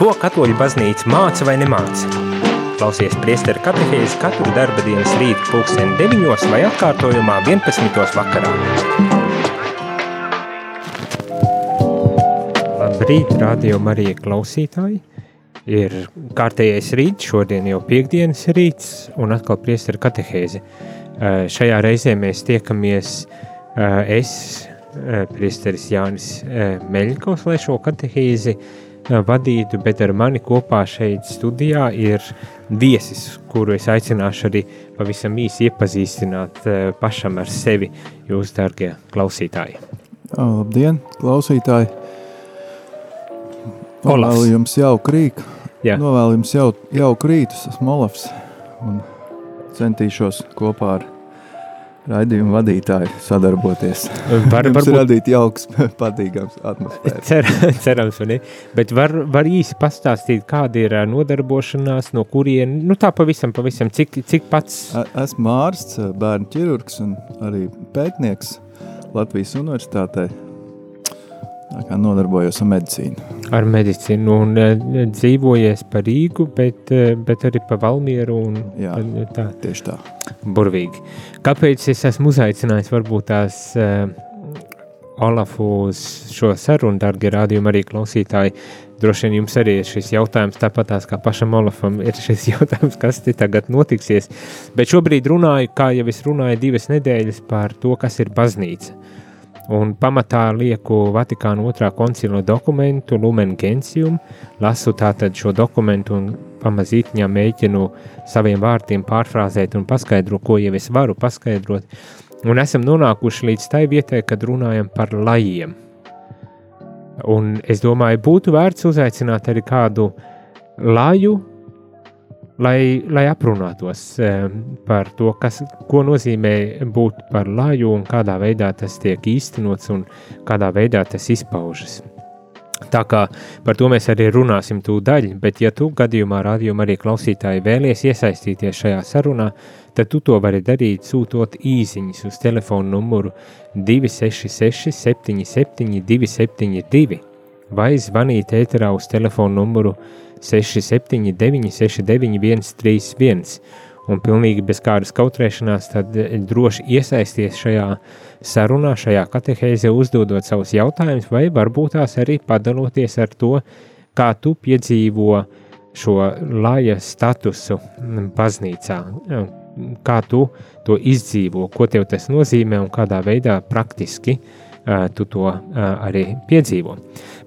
Ko katoļu baznīca māca vai nemāca? Klausies priesteru katehēzi katru darba dienas rītu pulksteni 9 vai atkārtojumā 11. vakarā. Labrīt, radio Marija klausītāji! Ir kārtējais rīts, šodien jau piekdienas rīts un atkal priesteru katehēzi. Šajā reizē mēs tiekamies es, priesteris Jānis Meļņkovs, lai šo katehēzi vadītu, bet ar mani kopā šeit studijā ir viesis, kuru es aicināšu arī pavisam īsi iepazīstināt pašam ar sevi, jūs, dārgie klausītāji. Labdien, klausītāji! Novēlu jums jauku rīku. Jā. Novēlu jums jau, jauku rītu, esmu Olafs un centīšos kopā ar raidījumu vadītāju sadarboties. Var, varbūt radīt jauks, patīkams atmosfēru. Cer, cerams, ne? Bet var, var īsi pastāstīt, kāda ir nodarbošanās, no kurien, nu tā pavisam, pavisam, cik, cik pats? Esmu ārsts, bērnu ķirurgs un arī pētnieks Latvijas universitātē kā nodarbojos ar medicīnu. Ar medicīnu un uh, dzīvojies par Rīgu, bet, uh, bet arī pa Valmieru. Un, Jā, uh, tā. tieši tā. Burvīgi. Kāpēc es esmu uzaicinājis varbūt tās uh, Olafu uz šo sarunu, dargi rādījumi arī klausītāji, droši vien jums arī ir šis jautājums, tāpatās kā pašam Olafam ir šis jautājums, kas tagad notiksies. Bet šobrīd runāju, kā jau es runāju divas nedēļas par to, kas ir baznīca. Un pamatā lieku Vatikāna otrā koncila dokumentu Lumen Gentium, lasu tātad šo dokumentu un pamazītņā mēģinu saviem vārdiem pārfrāzēt un paskaidrot, ko jau es varu paskaidrot. Un esam nonākuši līdz tai vietai, kad runājam par lajiem. Un es domāju, būtu vērts uzaicināt arī kādu laju, lai, lai aprunātos eh, par to, kas, ko nozīmē būt par laju un kādā veidā tas tiek īstenots un kādā veidā tas izpaužas. Tā kā par to mēs arī runāsim tūdaļ, bet ja tu gadījumā rādījumā arī klausītāji vēlies iesaistīties šajā sarunā, tad tu to vari darīt sūtot īsiņas uz telefonu numuru 266 77 272 vai zvanīt ēterā uz telefonu numuru 266 679, 691, 131. Un pilnīgi bez kādas kautrēšanās, tad eh, droši iesaisties šajā sarunā, šajā katehēzē, uzdodot savus jautājumus, vai varbūt tās arī padaloties ar to, kā tu piedzīvo šo laja statusu baznīcā, kā tu to izdzīvo, ko tev tas nozīmē un kādā veidā praktiski uh, tu to uh, arī piedzīvo.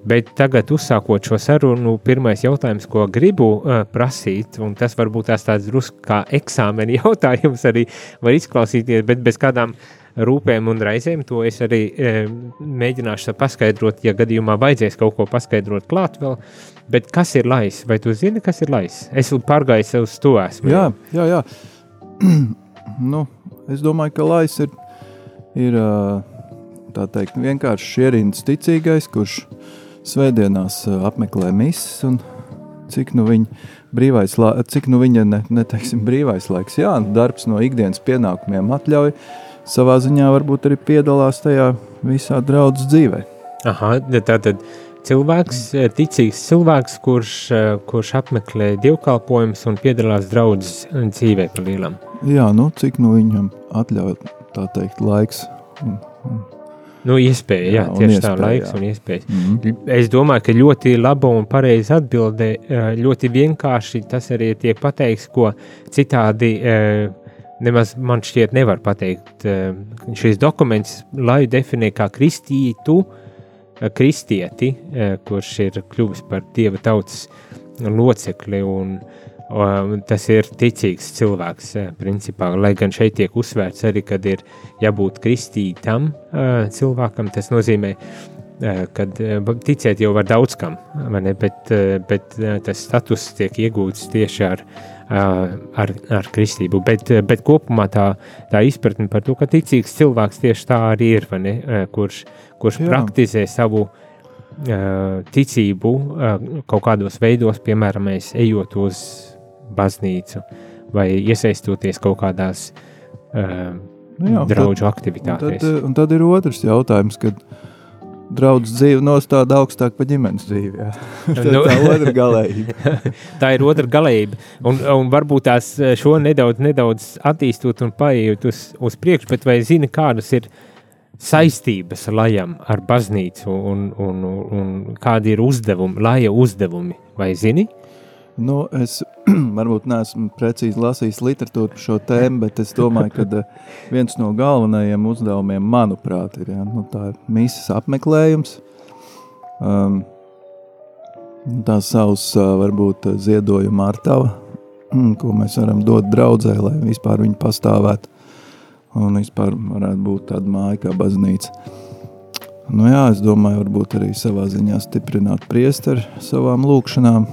Bet tagad, uzsākot šo sarunu, pirmais jautājums, ko gribu uh, prasīt, un tas varbūt tās tāds drusku kā eksāmena jautājums arī var izklausīties, bet bez kādām rūpēm un raizēm to es arī uh, mēģināšu paskaidrot, ja gadījumā vajadzēs kaut ko paskaidrot klāt vēl. Bet kas ir lais? Vai tu zini, kas ir lais? Es pārgāju uz to esmu. Jā, jā, jā. nu, es domāju, ka lais ir, ir tā teikt, vienkārši šierīns ticīgais, kurš svētdienās apmeklē mises un cik nu viņa brīvais, cik nu viņa ne, neteiksim brīvais laiks, jā, darbs no ikdienas pienākumiem atļauj, savā ziņā varbūt arī piedalās tajā visā draudz dzīvē. Aha, tātad cilvēks, ticīgs cilvēks, kurš, kurš apmeklē dievkalpojumus un piedalās draudzes dzīvē pa lielam. Jā, nu cik nu viņam atļauj, tā teikt, laiks un, un Nu, iespēja, jā, jā tieši iespēja, tā laiks jā. un iespējas. Mm -hmm. Es domāju, ka ļoti laba un pareiza atbilde, ļoti vienkārši tas arī tiek pateikts, ko citādi nemaz man šķiet nevar pateikt. Šis dokuments, lai definē kā kristītu, kristieti, kurš ir kļuvis par dieva tautas locekli un tas ir ticīgs cilvēks, principā, lai gan šeit tiek uzsvērts arī, kad ir jābūt kristītam cilvēkam, tas nozīmē, kad ticēt jau var daudz kam, bet, bet tas status tiek iegūts tieši ar, ar, ar kristību, bet, bet kopumā tā, tā izpratne par to, ka ticīgs cilvēks tieši tā arī ir, ne, kurš, kurš Jā. praktizē savu ticību kaut kādos veidos, piemēram, ejot uz baznīcu vai iesaistoties kaut kādās uh, nu jā, draugu aktivitātēs. Un tad, un tad ir otrs jautājums, kad draudzes dzīve nostāda augstāk par ģimenes dzīvi. Jā. tā ir tā otra galējība. tā ir otra galējība. Un, un varbūt tās šo nedaudz, nedaudz attīstot un paiet uz, uz priekšu, bet vai zini, kādas ir saistības lajam ar baznīcu un, un, un, un kādi ir uzdevumi, laja uzdevumi, vai zini? Nu, es varbūt neesmu precīzi lasījis literatūru par šo tēmu, bet es domāju, ka eh, viens no galvenajiem uzdevumiem, manuprāt, ir, ja, nu, misijas apmeklējums. Um, tā savs uh, varbūt ziedojuma ārtava, mm, ko mēs varam dot draudzē, lai vispār viņi pastāvētu un vispār varētu būt tāda māja kā baznīca. Nu jā, es domāju, varbūt arī savā ziņā stiprināt priesteri savām lūkšanām,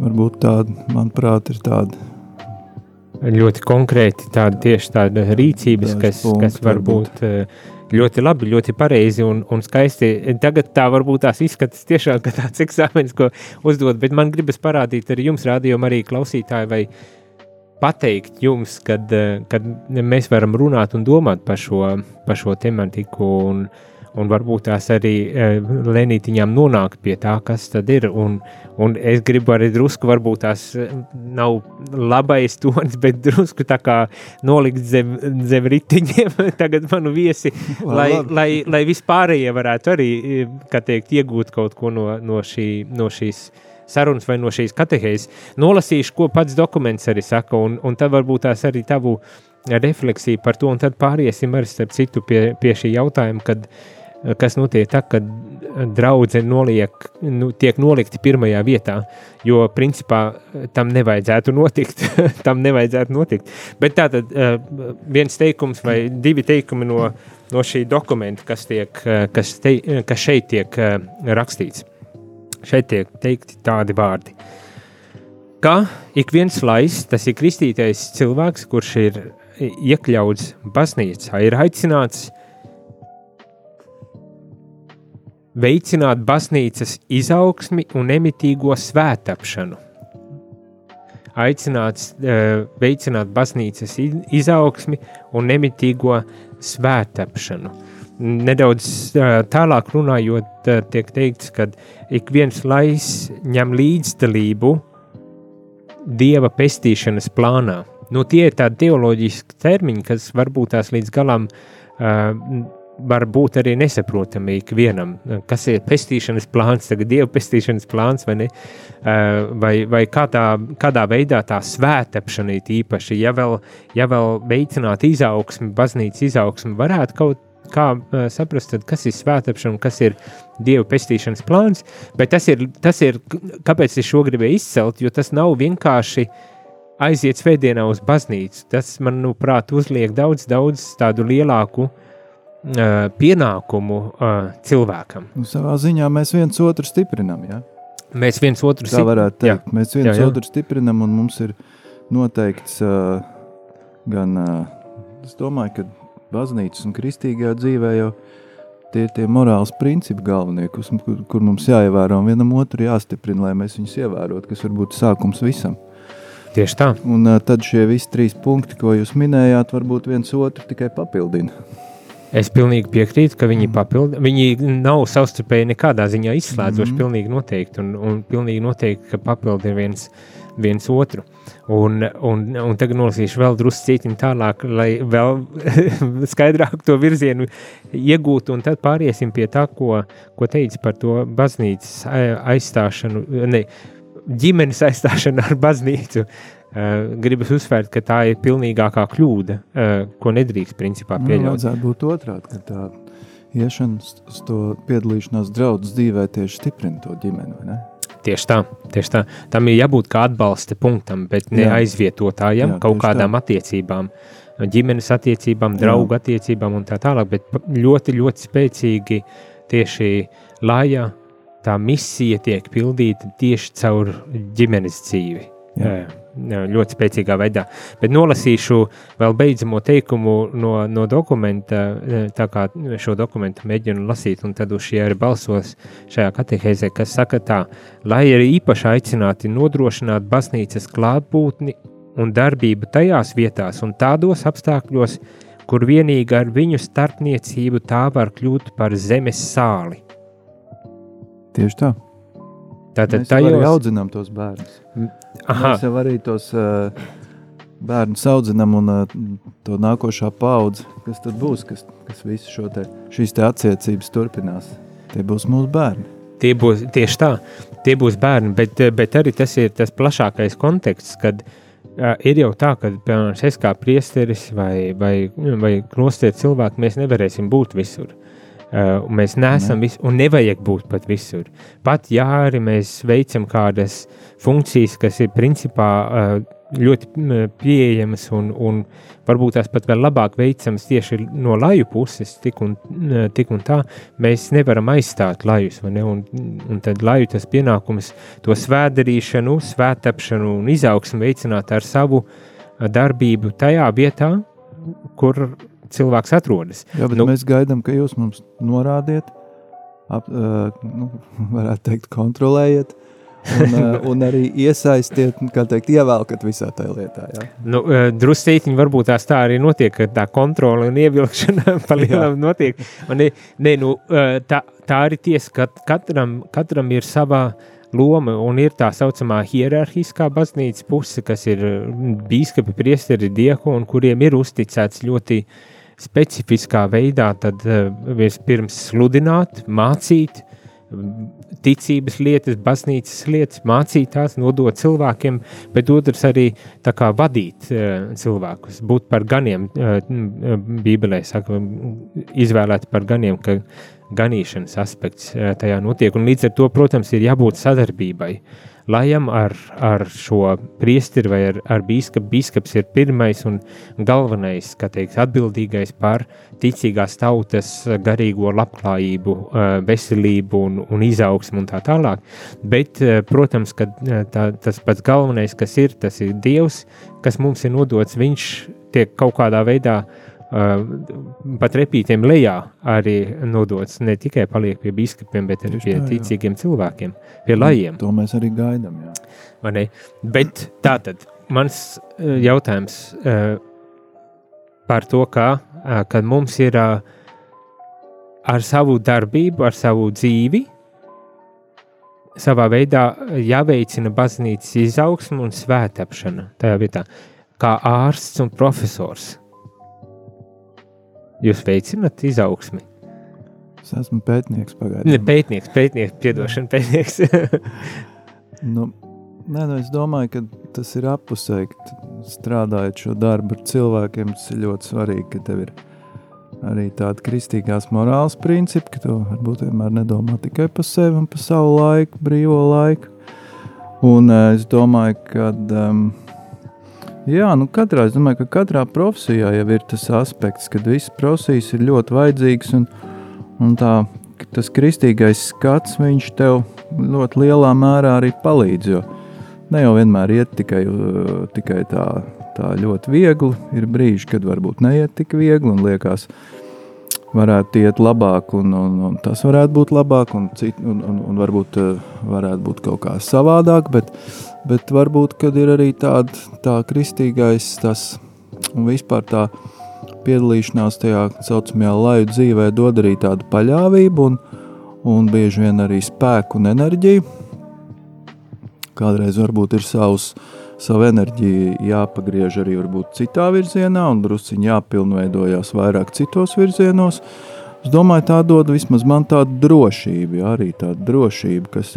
varbūt tāda, manuprāt, ir tāda. Ļoti konkrēti tāda tieši tāda rīcības, kas, punkti, kas var būt eh, ļoti labi, ļoti pareizi un, un skaisti. Tagad tā varbūt tās izskatās tiešām kā tāds eksāmenis, ko uzdot, bet man gribas parādīt arī jums, rādījumam, arī klausītāji, vai pateikt jums, kad, eh, kad mēs varam runāt un domāt par šo, par šo tematiku un, un varbūt tās arī uh, lēnītiņām nonākt pie tā, kas tad ir. Un, un es gribu arī drusku, varbūt tās eh, nav labais tonis, bet drusku tā kā nolikt zem, zem ritiņiem tagad manu viesi, lai, lai, lai vispārējie varētu arī, eh, kā teikt, iegūt kaut ko no, no, šī, no šīs sarunas vai no šīs katehēzes. Nolasīšu, ko pats dokuments arī saka, un, un tad varbūt tās arī tavu refleksiju par to, un tad pāriesim arī starp citu pie, pie šī jautājuma, kad uh, kas notiek tā, ka draudzene noliek, nu, tiek nolikti pirmajā vietā, jo principā tam nevajadzētu notikt. tam nevajadzētu notikt. Bet tā tad eh, viens teikums vai divi teikumi no, no šī dokumenta, kas, tiek, eh, kas, te, kas šeit tiek eh, rakstīts. Šeit tiek teikti tādi vārdi. Kā ik viens lais, tas ir kristītais cilvēks, kurš ir iekļauts baznīcā, ir aicināts uh, veicināt baznīcas izaugsmi un nemitīgo svētapšanu. Aicināts uh, veicināt baznīcas izaugsmi un nemitīgo svētapšanu. Nedaudz uh, tālāk runājot, uh, tiek teikts, ka ik viens lais ņem līdzdalību dieva pestīšanas plānā. Nu, tie ir tādi teoloģiski termiņi, kas varbūt tās līdz galam uh, var būt arī nesaprotami ikvienam, kas ir pestīšanas plāns, tagad dievu pestīšanas plāns, vai, ne, vai, vai kādā, kādā veidā tā svētapšana ir īpaši, ja vēl, ja vēl veicināt izaugsmi, baznīcas izaugsmi, varētu kaut kā saprast, kas ir svētapšana, kas ir dievu pestīšanas plāns, bet tas ir, tas ir, kāpēc es šo gribēju izcelt, jo tas nav vienkārši aiziet svētdienā uz baznīcu, tas, manuprāt, uzliek daudz, daudz tādu lielāku uh, pienākumu cilvēkam. Nu, savā ziņā mēs viens otru stiprinām. Ja? Mēs viens otru stiprinām. Tā varētu teikt. Jā. Mēs viens jā, jā. otru stiprinām, un mums ir noteikts gan, es domāju, ka baznīcas un kristīgajā dzīvē jau tie ir tie morāls principi galvenie, kur, kur mums jāievēro un vienam otru jāstiprina, lai mēs viņus ievērotu, kas varbūt sākums visam. Tieši tā. Un tad šie visi trīs punkti, ko jūs minējāt, varbūt viens otru tikai papildina. Es pilnīgi piekrītu, ka viņi, papildi, viņi nav savstarpēji nekādā ziņā izslēdzoši. Mm -hmm. Pilnīgi noteikti, un, un pilnīgi noteikti, ka papildina viens, viens otru. Un, un, un tagad nolasīšu vēl drusku tālāk, lai vēl skaidrāk to virzienu iegūtu. Un tad pāriesim pie tā, ko, ko teica par to baznīcas aizstāšanu, ne, ģimenes aizstāšanu ar baznīcu. Uh, gribas uzsvērt, ka tā ir pilnīgākā kļūda, uh, ko nedrīkst principā nu, pieļaut. Nu, būt otrādi, ka tā iešana uz to piedalīšanās draudzes dzīvē tieši stiprina to ģimeni? Tieši tā, tieši tā. Tam ir jābūt kā atbalsta punktam, bet ne jā. aizvietotājam jā, kaut kādām tā. attiecībām, ģimenes attiecībām, draugu jā. attiecībām un tā tālāk, bet ļoti, ļoti spēcīgi tieši lājā tā misija tiek pildīta tieši caur ģimenes dzīvi. Jā. Jā ļoti spēcīgā veidā. Bet nolasīšu vēl beidzamo teikumu no, no dokumenta, e, tā kā šo dokumentu mēģinu lasīt, un tad uz šie arī balsos šajā katehēzē, kas saka tā, lai arī īpaši aicināti nodrošināt baznīcas klātbūtni un darbību tajās vietās un tādos apstākļos, kur vienīgi ar viņu starpniecību tā var kļūt par zemes sāli. Tieši tā. Tātad Mēs tajos, arī audzinām tos bērnus. Aha, Mēs jau arī tos uh, bērnus audzinām un uh, to nākošā paudze, kas tad būs, kas, kas visu šo te, šīs te attiecības turpinās. Tie būs mūsu bērni. tie būs tieši tā, tie būs bērni, bet, bet arī tas ir tas plašākais konteksts, kad uh, ir jau tā, ka, piemēram, es kā priesteris vai, vai, vai klosteris cilvēki, mēs nevarēsim būt visur. Uh, un mēs neesam Ne. visur, un nevajag būt pat visur. Pat ja arī mēs veicam kādas funkcijas, kas ir principā uh, ļoti pieejamas un, un varbūt tās pat vēl labāk veicamas tieši no laju puses, tik un, tik un tā, mēs nevaram aizstāt lajus. Ne? Un, un tad laju tas pienākums to svētdarīšanu, svētapšanu un izaugsmu veicināt ar savu ā, darbību tajā vietā, kur cilvēks atrodas. Jā, bet Nu. mēs gaidām, ka jūs mums norādiet, ap, uh, nu, varētu teikt, kontrolējiet. Un, uh, un arī iesaistiet, kā teikt, ievelkat visā tajā lietā. Jā. Nu, Drusītiņi varbūt tās tā arī notiek, ka tā kontrole un ievilkšana palielinām notiek. Un Ne, nu, tā, tā arī tiesa, ka katram, katram ir sava loma un ir tā saucamā hierarhiskā baznīcas puse, kas ir bīskapi, priesteri, diekoni, kuriem ir uzticēts ļoti specifiskā veidā tad ā, vispirms sludināt, mācīt, mm, ticības lietas, baznīcas lietas, mācīt tās, nodot cilvēkiem, bet otrs arī kā vadīt uh, cilvēkus, būt par ganiem. Uh, Bībelē saka, izvēlēt par ganiem, ka ganīšanas aspekts uh, tajā notiek. Un līdz ar to, protams, ir jābūt sadarbībai. Lajam ar, ar šo priesteri vai ar, ar bīskapu. Bīskaps ir pirmais un galvenais, kā teikt, atbildīgais par ticīgās tautas garīgo labklājību, veselību un, un izaugsmu un tā tālāk. Bet, protams, ka tā, tas pats galvenais, kas ir, tas ir Dievs, kas mums ir nodots, viņš tiek kaut kādā veidā uh, pat repītiem lejā arī nodots, ne tikai paliek pie biskupiem, bet arī pie ticīgiem cilvēkiem, pie lajiem. To mēs arī gaidām. Bet tā tad mans jautājums par to, kā, kad mums ir ar savu darbību, ar savu dzīvi, savā veidā jāveicina baznīcas izaugsme un svētāpšana tajā vietā, kā ārsts un profesors. Jūs veicināt izaugsmi. Es esmu pētnieks Ne, pagaidām. pētnieks, pētnieks, piedošana, pētnieks. Nu, nē, nu, es domāju, ka tas ir apusēji. ka t- Strādājot šo darbu ar cilvēkiem, tas ir ļoti svarīgi, ka tev ir arī tāda kristīgās morāles principi, ka tu varbūt vienmēr nedomā tikai par sevi un par savu laiku, brīvo laiku. Un eh, es domāju, ka um, jā, nu katrā, es domāju, ka katrā profesijā jau ir tas aspekts, kad visas profesijas ir ļoti vajadzīgas un, un tā, tas kristīgais skats, viņš tev ļoti lielā mērā arī palīdz, jo ne jau vienmēr iet tikai, uh, tikai tā, tā ļoti viegli, ir brīži, kad varbūt neiet tik viegli un liekas, varētu iet labāk, un, un, un tas varētu būt labāk, un, cit, un, un, un varbūt uh, varētu būt kaut kā savādāk, bet, bet varbūt, kad ir arī tāda tā kristīgais tas un vispār tā piedalīšanās tajā saucamajā laju dzīvē dod arī tādu paļāvību un, un bieži vien arī spēku un enerģiju. Kādreiz varbūt ir savs, savu enerģiju jāpagriež arī varbūt citā virzienā un drusciņi jāpilnveidojās vairāk citos virzienos. Es domāju, tā dod vismaz man tādu drošību, jā, arī tādu drošību, kas,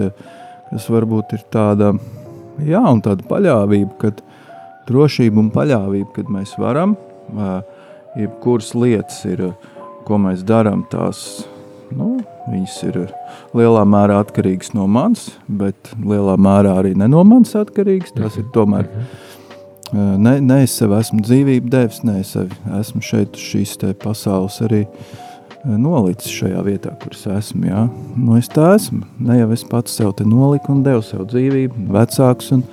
kas varbūt ir tāda, jā, un tāda paļāvība, kad drošība un paļāvība, kad mēs varam, jebkuras lietas ir, ko mēs darām, tās, nu, viņas ir lielā mērā atkarīgas no manis, bet lielā mērā arī ne no manis atkarīgas. Tas ir tomēr, ā, ne, ne es sev esmu dzīvību devis, ne es sev esmu šeit uz šīs pasaules arī ā, nolicis šajā vietā, kur es esmu, jā. Nu, es tā esmu, ne jau es pats sev te noliku un devu sev dzīvību, vecāks un,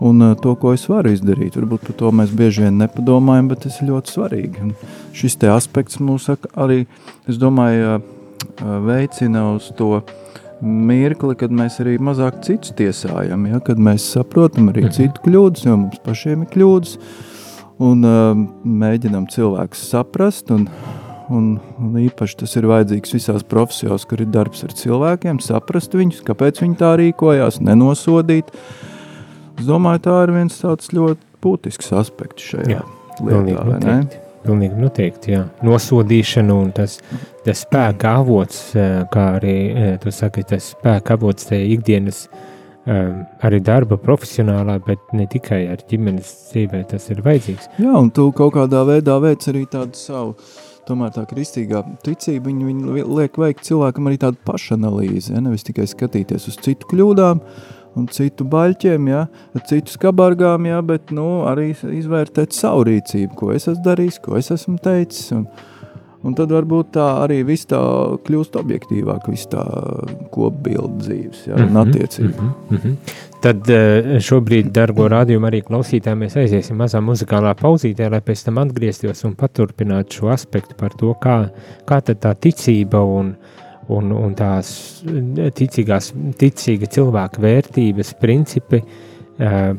un uh, to, ko es varu izdarīt. Varbūt par to mēs bieži vien nepadomājam, bet tas ir ļoti svarīgi. Un šis te aspekts mūs arī, es domāju, uh, uh, veicina uz to mirkli, kad mēs arī mazāk citus tiesājam, ja? kad mēs saprotam arī Mhm. citu kļūdas, jo mums pašiem ir kļūdas. un uh, mēģinam cilvēkus saprast. Un, un, un īpaši tas ir vajadzīgs visās profesijās, kur ir darbs ar cilvēkiem, saprast viņus, kāpēc viņi tā rīkojās, nenosodīt. Es domāju, tā ir viens tāds ļoti būtisks aspekts šajā Jā, lietā. Noteikti. Pilnīgi noteikti, jā. Nosodīšana un tas, tas spēka avots, eh, kā arī eh, tu saki, tas spēka avots tajā ikdienas um, arī darba profesionālā, bet ne tikai ar ģimenes dzīvē tas ir vajadzīgs. Jā, un tu kaut kādā veidā veic arī tādu savu, tomēr tā kristīgā ticība, viņi, viņi liek veikt cilvēkam arī tādu pašanalīzi, ja, nevis tikai skatīties uz citu kļūdām, un citu baļķiem, ja, citu skabargām, ja, bet nu, arī izvērtēt savu rīcību, ko es esmu darījis, ko es esmu teicis. Un, un tad varbūt tā arī viss tā kļūst objektīvāk, viss tā kopbildu dzīves ja, mm -hmm, un attiecība. Mm -hmm. Tad eh, šobrīd, dargo rādījumu arī klausītājiem, mēs aiziesim mazā muzikālā pauzītē, lai pēc tam atgrieztos un paturpinātu šo aspektu par to, kā, kā tā ticība un, un, un tās ticīgās, ticīga cilvēka vērtības, principi uh,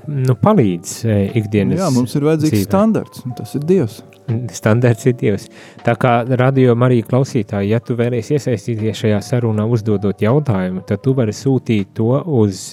nu, palīdz ikdienas. Jā, mums ir vajadzīgs dzīvē. standarts, un tas ir Dievs. Standarts ir Dievs. Tā kā radio Marija klausītāji, ja tu vēlies iesaistīties šajā sarunā uzdodot jautājumu, tad tu vari sūtīt to uz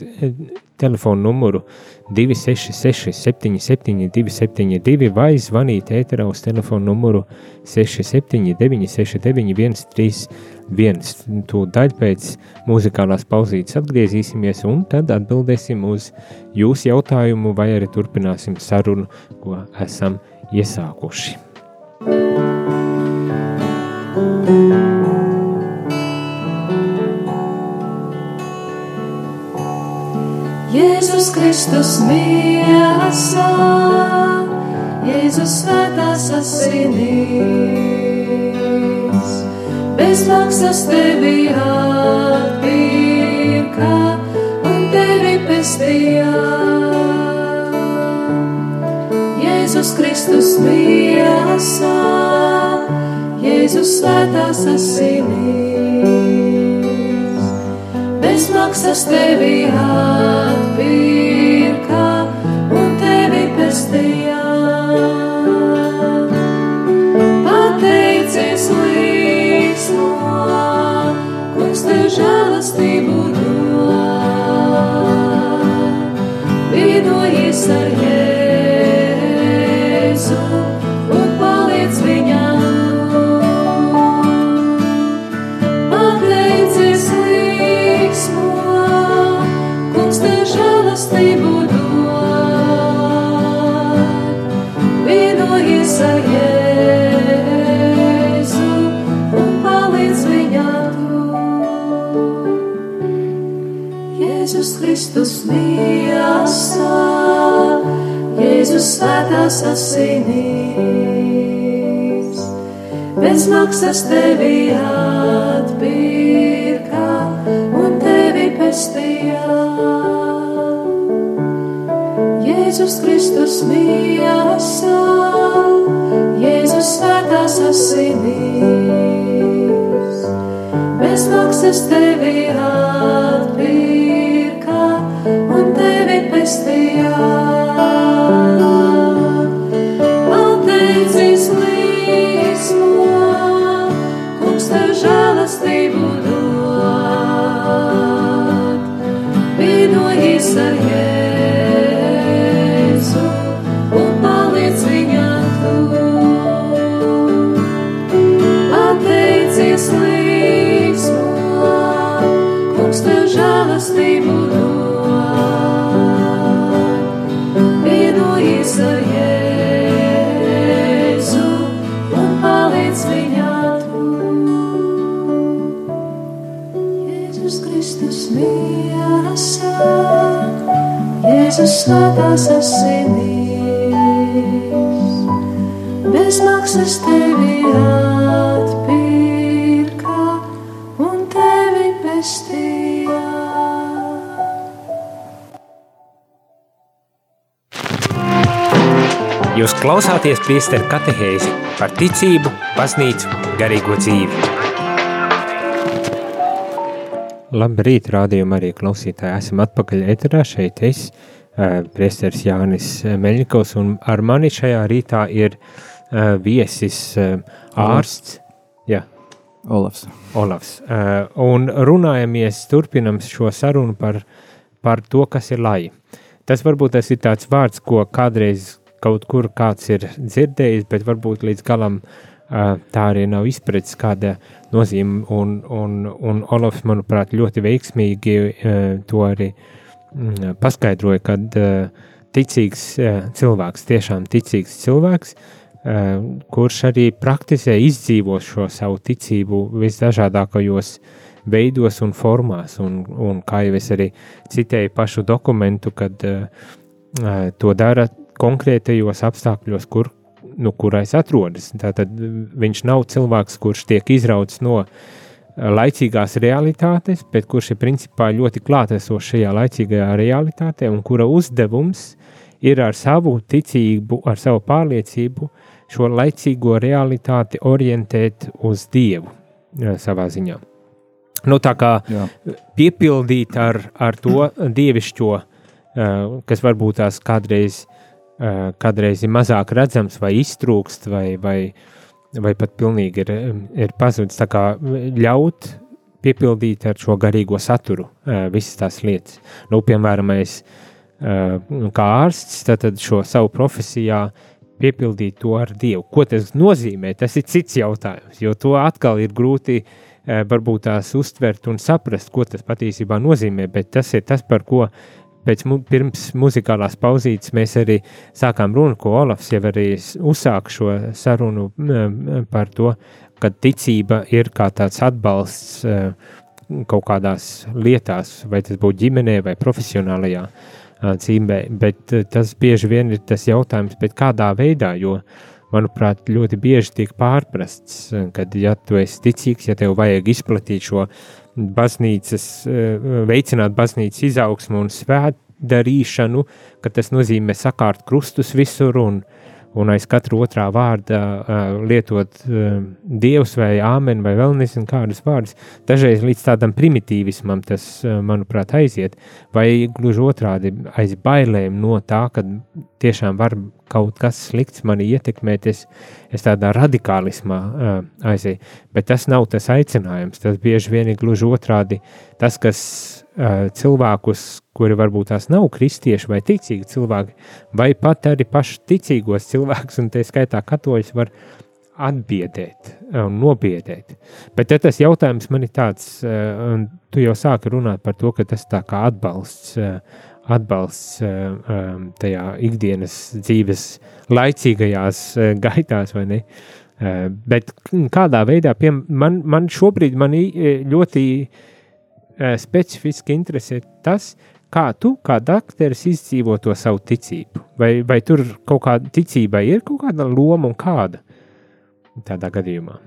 telefonu numuru 266 77 272 vai zvanīt ēterā uz telefonu numuru 679 69 131. Tūdaļ pēc muzikālās pauzītes atgriezīsimies un tad atbildēsim uz jūsu jautājumu vai arī turpināsim sarunu, ko esam iesākuši. Jēzus Kristus miesā, Jēzus svētās asinīs, bez maksas tevi atpirka un tevi pestījā. Jēzus Kristus miesā, Jēzus svētās asinīs maksas tevi atpirka un tevi pestījā. Pateicies līksmo, kungs tev žēlastību dod. Vienojies ar Jēzu svētās asinīs, bez maksas tevi atpirka un tevi pestījā. Jēzus Kristus miesā, Jēzus svētās asinīs, bez maksas tevi atpirka priesteru katehēzi par ticību, baznīcu, garīgo dzīvi. Labrīt, rādījumā arī klausītāji. Esam atpakaļ ēterā šeit es, priesteris Jānis Meļņikovs, un ar mani šajā rītā ir viesis ārsts. Jā. Olafs. Olafs. Un runājamies, turpinam šo sarunu par, par to, kas ir laji. Tas varbūt tas ir tāds vārds, ko kādreiz kaut kur kāds ir dzirdējis, bet varbūt līdz galam tā arī nav izpratis, kāda nozīme. Un, un, un Olofs, manuprāt, ļoti veiksmīgi to arī mm, paskaidroja, kad ticīgs cilvēks, tiešām ticīgs cilvēks, kurš arī praktizē izdzīvo šo savu ticību visdažādākajos veidos un formās, un, un kā jau es arī citēju pašu dokumentu, kad uh, to dara konkrētajos apstākļos, kur, nu, kurais atrodas. Tātad viņš nav cilvēks, kurš tiek izrauts no laicīgās realitātes, bet kurš ir principā ļoti klātesošs šajā laicīgajā realitātē un kura uzdevums ir ar savu ticību, ar savu pārliecību šo laicīgo realitāti orientēt uz Dievu savā ziņā. Nu, tā kā Jā. piepildīt ar, ar to dievišķo, kas varbūt tās kādreiz Eh, kādreiz ir mazāk redzams, vai iztrūkst, vai, vai, vai pat pilnīgi ir, ir pazudis. Tā kā ļaut piepildīt ar šo garīgo saturu eh, visas tās lietas. Nu, piemēram, es eh, kā ārsts tad šo savu profesijā piepildīt to ar Dievu. Ko tas nozīmē? Tas ir cits jautājums, jo to atkal ir grūti varbūt tās uztvert un saprast, ko tas patiesībā nozīmē, bet tas ir tas, par ko pēc mu, pirms muzikālās pauzītes mēs arī sākām runu, ko Olafs jau arī uzsāka šo sarunu par to, ka ticība ir kā tāds atbalsts kaut kādās lietās, vai tas būtu ģimenē vai profesionālajā cīmē, bet e, tas bieži vien ir tas jautājums, bet kādā veidā, jo, manuprāt, ļoti bieži tiek pārprasts, kad, ja tu esi ticīgs, ja tev vajag izplatīt šo baznīcas, eh, veicināt baznīcas izaugsmu un svētdarīšanu, ka tas nozīmē sakārt krustus visur un, un aiz katra otrā vārda lietot dievs vai āmen vai vēl nezinu kādus vārdus. Dažreiz līdz tādam primitīvismam tas, manuprāt, aiziet, vai gluži otrādi aiz bailēm no tā, ka tiešām var kaut kas slikts mani ietekmēt, es, es tādā radikālismā uh, aizēju. Bet tas nav tas aicinājums, tas bieži vien ir gluži otrādi tas, kas cilvēkus, kuri varbūt tās nav kristieši vai ticīgi cilvēki, vai pat arī paši ticīgos cilvēkus, un tie skaitā katoļus, var atbiedēt un nobiedēt. Bet tas jautājums man ir tāds, un tu jau sāki runāt par to, ka tas tā kā atbalsts, atbalsts tajā ikdienas dzīves laicīgajās gaitās, vai ne? Bet kādā veidā, pie, man, man šobrīd man ļoti specifiski interesē tas, kā tu, kā dakteris, izdzīvo to savu ticību. Vai, vai tur kaut kāda ticība ir kaut kāda loma un kāda tādā gadījumā?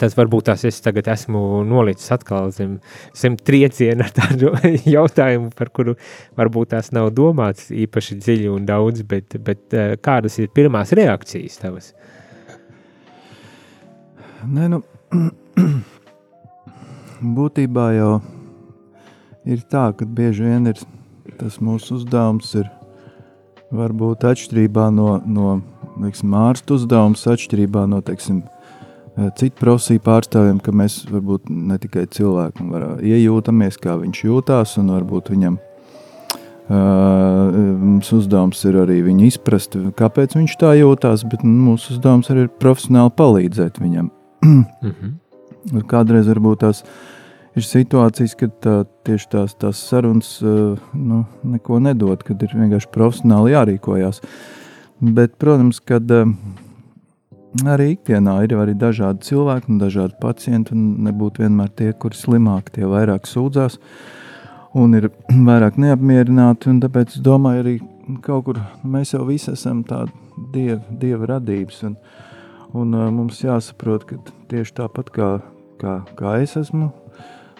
Tas varbūt tās es tagad esmu nolicis atkal zem, zem trieciena ar tādu jautājumu, par kuru varbūt tās nav domāts īpaši dziļi un daudz, bet, bet eh, kādas ir pirmās reakcijas tavas? Nē, nu, būtībā jau ir tā, ka bieži vien ir tas mūsu uzdevums ir varbūt atšķirībā no, no liksim, ārstu uzdevums, atšķirībā no, teiksim, citu profesiju pārstāvjiem, ka mēs varbūt ne tikai cilvēkam var iejūtamies, kā viņš jūtās, un varbūt viņam mums uzdevums ir arī viņu izprast, kāpēc viņš tā jūtās, bet mūsu uzdevums arī ir profesionāli palīdzēt viņam. mm -hmm. Kādreiz varbūt tās ir situācijas, kad tā, tieši tās, tās sarunas nu, neko nedod, kad ir vienkārši profesionāli jārīkojas. Bet, protams, kad arī ikdienā ir arī dažādi cilvēki un dažādi pacienti, un nebūtu vienmēr tie, kuri slimāki, tie vairāk sūdzās un ir vairāk neapmierināti. Tāpēc es domāju, arī kaut kur mēs jau visi esam tādi dieva, dieva radības. Un, un mums jāsaprot, ka tieši tāpat kā, kā, kā es esmu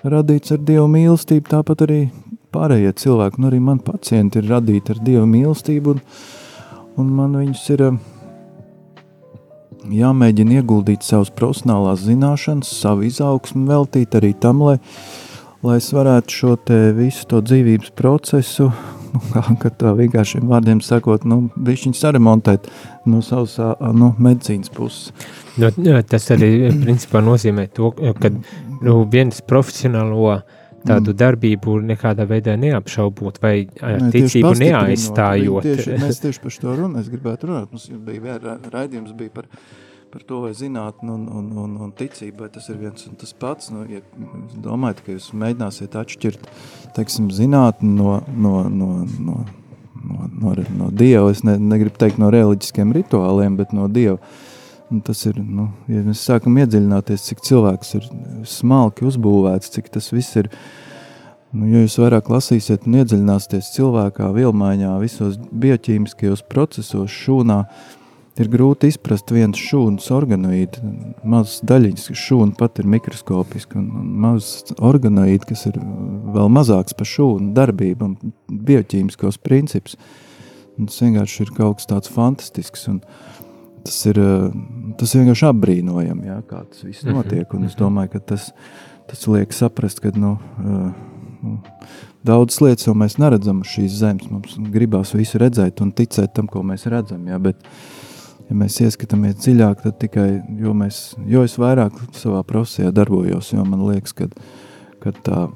radīts ar Dieva mīlestību, tāpat arī pārējie cilvēki, un arī man pacienti ir radīti ar Dieva mīlestību, un, un man viņus ir eh, jāmēģina ieguldīt savas profesionālās zināšanas, savu izaugsmu veltīt arī tam, lai, lai es varētu šo te visu to dzīvības procesu nu, kā, ka tā vienkāršiem vārdiem sakot, nu, bišķiņ saremontēt no savas nu, medicīnas puses. Nu, tas arī principā nozīmē to, ka nu, viens profesionālo tādu mm. darbību nekādā veidā neapšaubot vai ne, ticību neaizstājot. Tieši, mēs tieši par to runājam, es gribētu runāt, mums bija raidījums bija par par to, vai zinātnē un, un, un, un ticība, vai tas ir viens un tas pats. Nu, ja domājat, ka jūs mēģināsiet atšķirt teiksim, zinātni no, no, no, no, no, no, no Dieva, es ne, negribu teikt no reliģiskiem rituāliem, bet no Dieva. Un tas ir, nu, ja mēs sākam iedziļināties, cik cilvēks ir smalki uzbūvēts, cik tas viss ir, nu, ja jūs vairāk lasīsiet un iedziļināsieties cilvēkā, vilmaiņā, visos bioķīmiskajos procesos, šūnā, uh, ir grūti izprast viens šūnas organoīds, mazs daļiņas, ka šūna pat ir mikroskopiska, un, un mazs organoīds, kas ir vēl mazāks par šūnu darbību un bioķīmiskos principus. Tas vienkārši ir kaut kas tāds fantastisks, un tas ir, tas vienkārši apbrīnojami, jā, kā tas viss mhm, notiek, un es mhm. domāju, ka tas, tas liek saprast, ka, nu, nu daudzas lietas jau mēs neredzam uz šīs zemes, mums gribās visu redzēt un ticēt tam, ko mēs redzam, jā, bet uh, ja mēs ieskatāmies dziļāk, tad tikai, jo, mēs, jo es vairāk savā profesijā darbojos, jo man liekas, ka, ka tā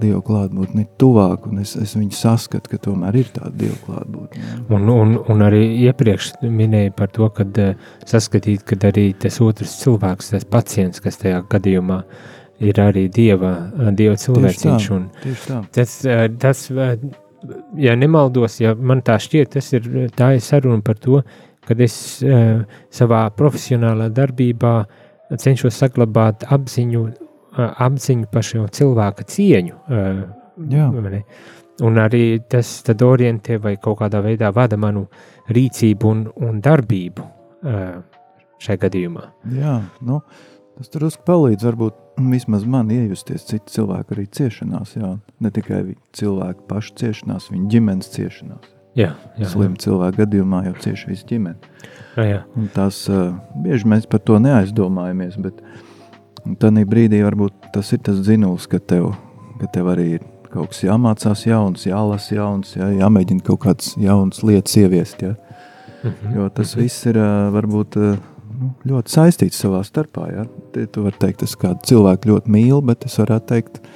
Dieva klātbūtne ir tuvāk, un es, es viņu saskatu, ka tomēr ir tāda Dieva klātbūtne. Un, un, un arī iepriekš minēja par to, ka saskatīt, ka arī tas otrs cilvēks, tas pacients, kas tajā gadījumā ir arī Dieva, Dieva cilvēciņš. Un tieši tā. Tas, tas, ja nemaldos, ja man tā šķiet, tas ir, tā ir saruna par to, kad es uh, savā profesionālā darbībā cenšos saglabāt apziņu, uh, apziņu par šo cilvēka cieņu. Uh, un arī tas tad orientē vai kaut kādā veidā vada manu rīcību un, un darbību uh, šai gadījumā. Jā, nu, tas tur palīdz varbūt vismaz man iejusties citu cilvēku arī ciešanās, jā, ne tikai cilvēku pašu ciešanās, viņa ģimenes ciešanās. Jā, jā, Slimu cilvēku gadījumā jau cieši visa ģimene. Jā, jā. Tās, uh, bieži mēs par to neaizdomājamies, bet tādā brīdī varbūt tas ir tas dzinulis, ka tev, ka tev arī ir kaut kas jāmācās jauns, jālasa jauns, jā, jāmēģina kaut kādas jaunas lietas ieviest. Jā. Mm -hmm. Jo tas mm -hmm. viss ir uh, varbūt uh, nu, ļoti saistīts savā starpā. Jā. Tu vari teikt, es kādu cilvēku ļoti mīlu, bet es varētu teikt, ka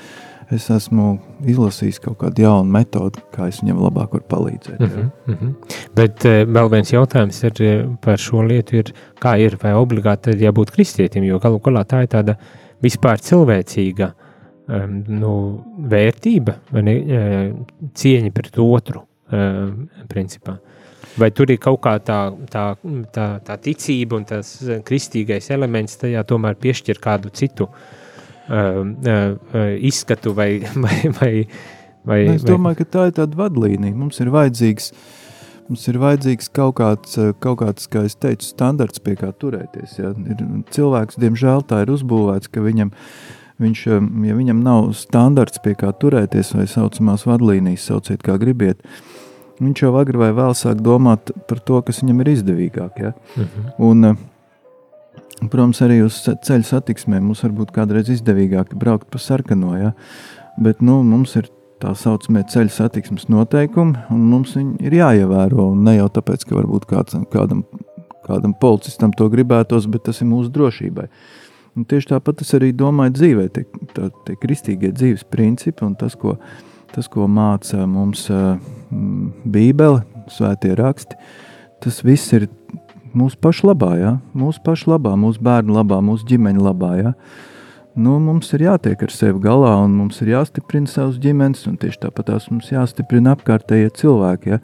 es esmu izlasījis kaut kādu jaunu metodi, kā es viņam labāk varu palīdzēt. Mm -hmm, mm -hmm. Bet uh, vēl viens jautājums ir eh, par šo lietu, ir, kā ir, vai obligāti jābūt kristietim, jo galu galā tā ir tāda vispār cilvēcīga um, nu, vērtība, ne, uh, cieņa pret otru, uh, principā. Vai tur ir kaut kā tā, tā, tā, tā ticība un tas kristīgais elements tajā tomēr piešķir kādu citu uh, izskatu vai, vai, vai, vai Es domāju, ka tā ir tāda vadlīnija. Mums ir vajadzīgs, mums ir vajadzīgs kaut kāds, kaut kāds, kā es teicu, standarts, pie kā turēties. Ja? Ir, cilvēks, diemžēl, tā ir uzbūvēts, ka viņam, viņš, ja viņam nav standarts, pie kā turēties, vai saucamās vadlīnijas, sauciet kā gribiet, viņš jau agri vai vēl sāk domāt par to, kas viņam ir izdevīgāk. Ja? Mhm. -huh. Un, Protams, arī uz ceļa satiksmē mums varbūt kādreiz izdevīgāk braukt pa sarkano, ja? bet nu, mums ir tā saucamie ceļa satiksmes noteikumi, un mums viņi ir jāievēro. Ne jau tāpēc, ka varbūt kāds, kādam, kādam policistam to gribētos, bet tas ir mūsu drošībai. Un tieši tāpat es arī domāju dzīvē, tie, tā, tie kristīgie dzīves principi un tas, ko, tas, ko māca mums mm, Bībele, svētie raksti, tas viss ir mūsu pašu labā, ja? mūsu pašu labā, mūsu bērnu labā, mūsu ģimeņa labā. Ja? Nu, mums ir jātiek ar sevi galā, un mums ir jāstiprina savas ģimenes, un tieši tāpat tās mums jāstiprina apkārtējie cilvēki. Ja?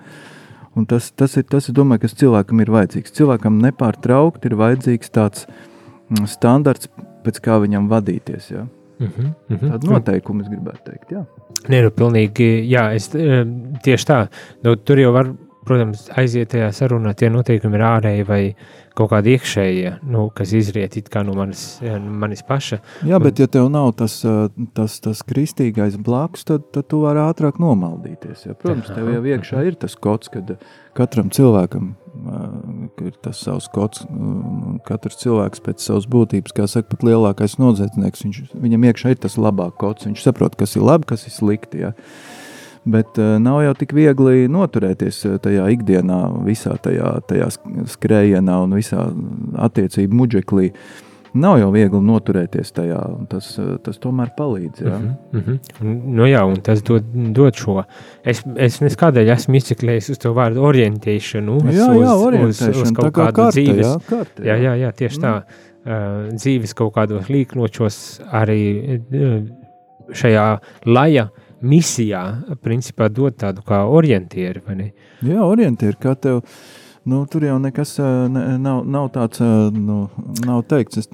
Un tas, tas ir tas, domāju, kas cilvēkam ir vajadzīgs. Cilvēkam nepārtraukti ir vajadzīgs tāds mm, standarts, pēc kā viņam vadīties. Ja? Mm -hmm, mm -hmm. Tāda noteikuma, es gribētu teikt. Jā. Nē, nu, pilnīgi, jā, es eh, tieši tā, nu, tur jau var protams, aiziet tajā sarunā, tie noteikumi ir ārēji vai kaut kādi iekšējie, nu, kas izriet no manis, manis paša. Jā, bet ja tev nav tas, tas, tas kristīgais blakus, tad, tad tu vari ātrāk nomaldīties. Ja? Protams, tev jau iekšā ir tas kods, kad katram cilvēkam ir tas savs kods, katrs cilvēks pēc savas būtības, kā saka, pat lielākais noziedznieks, viņš, viņam iekšā ir tas labāk kods, viņš saprot, kas ir labi, kas ir slikti, ja? Bet uh, nav jau tik viegli noturēties uh, tajā ikdienā, visā tajā, tajā skrējienā un visā attiecību muģeklī. Nav jau viegli noturēties tajā, un tas, uh, tas tomēr palīdz. Jā. Mm -hmm, mm. Nu jā, un tas dod, dod šo. Es, es neskādēļ esmu izciklējis uz to vārdu orientēšanu. Uz, uz, uz, kaut kā kādu karte, dzīves. jā, karte, jā, jā. jā, jā, tieši tā. Uh, dzīves kaut kādos līkločos arī uh, šajā laja misijā, principā dod tādu kā orientieru? Jā, orientieri, kā tev. Nu, tur jau nekas ne, nav, nav tāds, nu, nav teikts, es,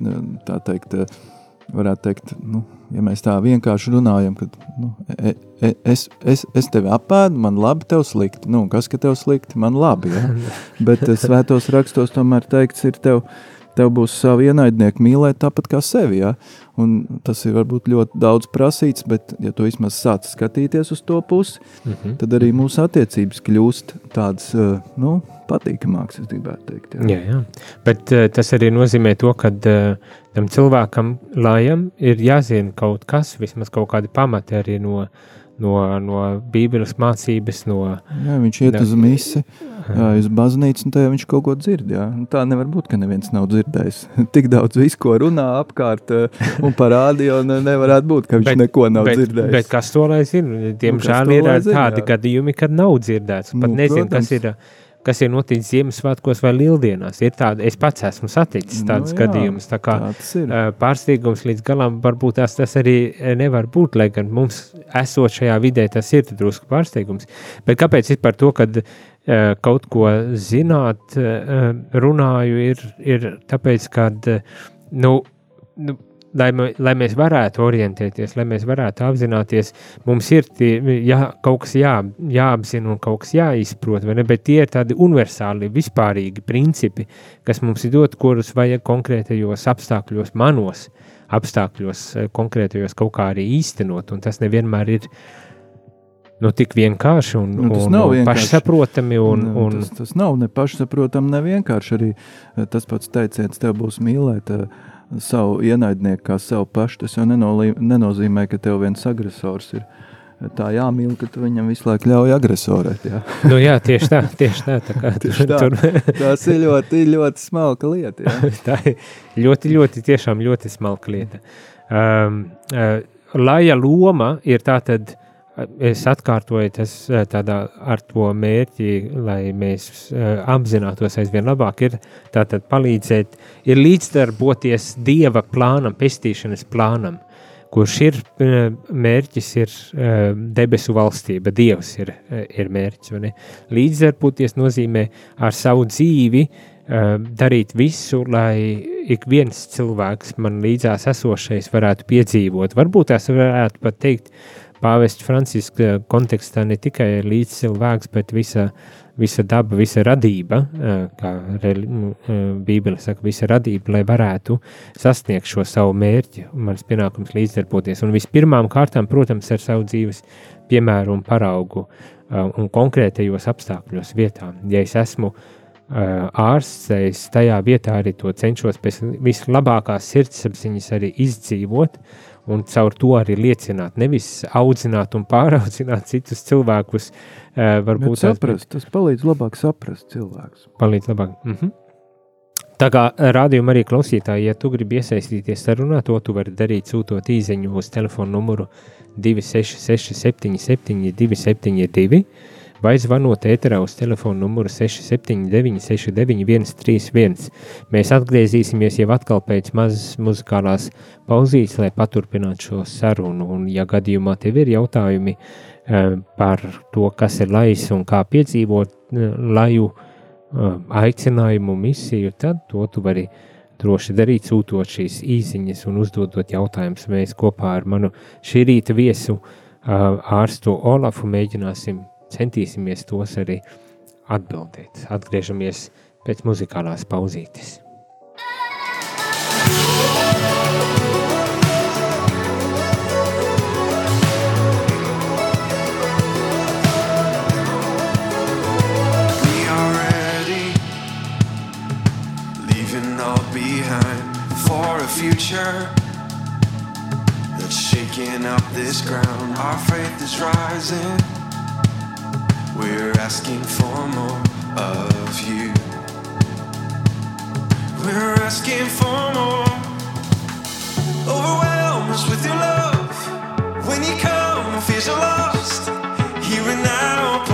tā teikt, varētu teikt, nu, ja mēs tā vienkārši runājam, kad nu, e, e, es, es, es tevi apēdu, man labi, tev slikti. Nu, kas, ka tev slikti, man labi, ja? Bet svētos rakstos tomēr teikts ir tev, tev būs savi ienaidnieki mīlēt tāpat kā sevi, ja? Un tas ir varbūt ļoti daudz prasīts, bet ja tu vismaz sāc skatīties uz to pusi, Mm -hmm. tad arī mūsu attiecības kļūst tādas uh, nu, patīkamākas, es gribētu teikt. Jā. Jā, jā. Bet uh, tas arī nozīmē to, ka uh, tam cilvēkam, lājam, ir jāzina kaut kas, vismaz kaut kādi pamati arī no, no, no Bībeles mācības, no Jā, viņš iet uz misi, jā, uz baznīcu, un tajā viņš kaut ko dzird. Jā. Un Tā nevar būt, ka neviens nav dzirdējis. Tik daudz visu, ko runā apkārt uh, un parādīja, un uh, nevarētu būt, ka viņš bet, neko nav bet, dzirdējis. Bet kas to lai zina? Diemžēl to ir uh, zina, tādi jā. gadījumi, kad nav dzirdēts. Pat Nu, nezinu, kas protams. ir, uh, kas ir noticis Ziemassvētkos vai Lieldienās. Ir tādi, es pats esmu saticis Nu tādus jā, gadījumus. Tā kā ir. pārsteigums līdz galam varbūt tās, tas arī nevar būt, lai gan mums esot šajā vidē tas ir drusku pārsteigums. Bet kāpēc es par to, kad kaut ko zināt, runāju, ir, ir tāpēc, ka, nu, nu, lai, lai mēs varētu orientēties, lai mēs varētu apzināties, mums ir tie, jā, kaut kas jā, jāapzina un kaut kas jāizprot, vai ne? bet tie ir tādi universāli, vispārīgi principi, kas mums ir dot, kurus vajag konkrētajos apstākļos, manos apstākļos, eh, konkrētajos kaut kā arī īstenot, un tas nevienmēr ir nu, tik vienkārši un, Nu, un, un pašsaprotami. Un, Nu, un, tas, tas nav ne pašsaprotami, ne vienkārši arī tas pats teiciens, tev būs mīlēt eh, savu ienaidnieku kā sev pašu. Tas jau nenolī, nenozīmē, ka tev viens agresors ir. Tā jāmīl, ka tu viņam visu laiku ļauj agresorēt. Jā. nu, jā, tieši tā, tieši tā. tā, Tieši tā. Tur, Tas ir ļoti, ļoti smalka lieta. Tā ir ļoti, ļoti, tiešām ļoti smalka lieta. Um, uh, Laja loma ir tā tad, uh, es atkārtoju, tas uh, tādā ar to mērķi, lai mēs uh, apzinātos aizvien labāk, ir tātad palīdzēt, ir līdzdarboties Dieva plānam, pestīšanas plānam, kurš ir uh, mērķis, ir uh, debesu valstība, Dievs ir, uh, ir mērķis. Līdzdarboties nozīmē ar savu dzīvi uh, darīt visu, lai ik viens cilvēks man līdzās esošais varētu piedzīvot. Varbūt tās varētu pat teikt, pāvests Franciska kontekstā ne tikai līdz cilvēks, bet visa, visa daba, visa radība, kā Bībele saka, visa radība, lai varētu sasniegt šo savu mērķi mans pienākums līdzdarboties. Un vispirmām kārtām, protams, ar savu dzīves piemēru un paraugu un konkrētajos apstākļos vietā. Ja es esmu ārsts, es tajā vietā arī to cenšos pēc vislabākās sirdsapziņas arī izdzīvot un caur to arī liecināt, nevis audzināt un pāraudzināt citus cilvēkus. Uh, varbūt saprast, tas palīdz labāk saprast cilvēku. palīdz labāk. Mm -hmm. Tā kā rādījuma arī klausītāji, ja tu gribi iesaistīties sarunā, to tu vari darīt sūtot īsiņu uz telefona numuru 266, 77, 272 vai zvanot ēterā uz telefona numuru 679, 691, 31. Mēs atgriezīsimies jau atkal pēc mazas muzikālās pauzītes, lai paturpinātu šo sarunu. Un, ja gadījumā tev ir jautājumi eh, par to, kas ir lais un kā piedzīvot eh, laju eh, aicinājumu, misiju, tad to tu vari droši darīt, sūtot šīs īsiņas un uzdodot jautājumus. Mēs kopā ar manu šī rīta viesu ārstu Olafu mēģināsim centīsimies tos arī atbildēt. Atgriežamies pēc muzikālās pauzītes. We are ready, leaving all behind for a future that's shaking up this ground. Our faith is rising, We're asking for more of you. We're asking for more. Overwhelm us with your love. When you come, fears are lost. Here and now,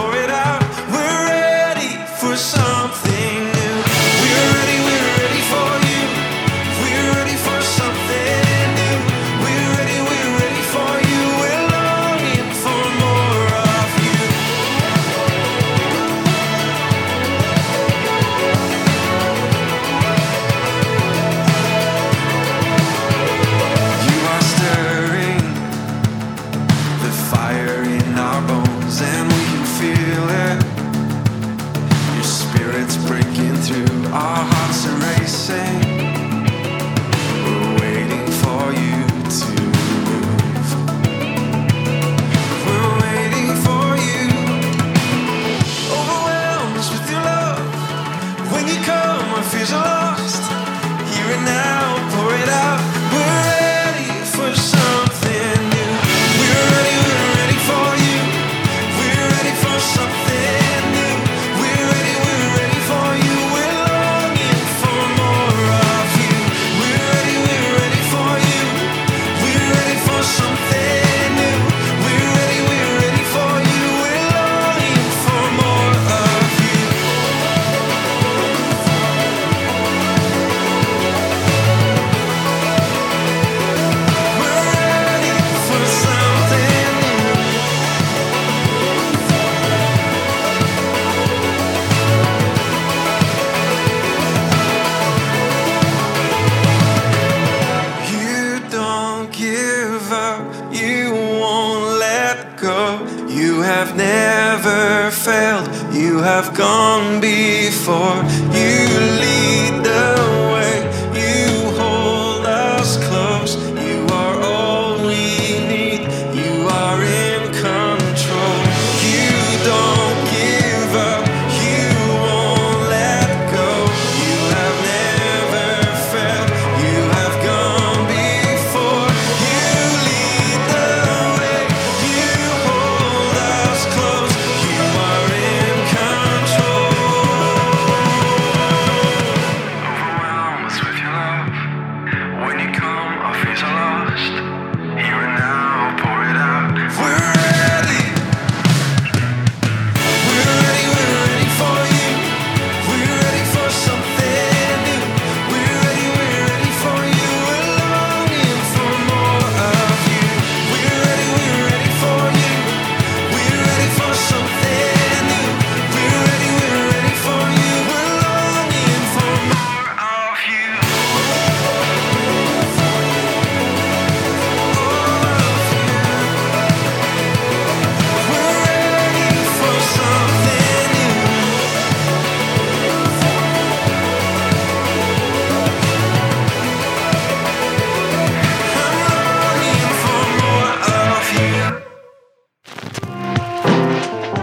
our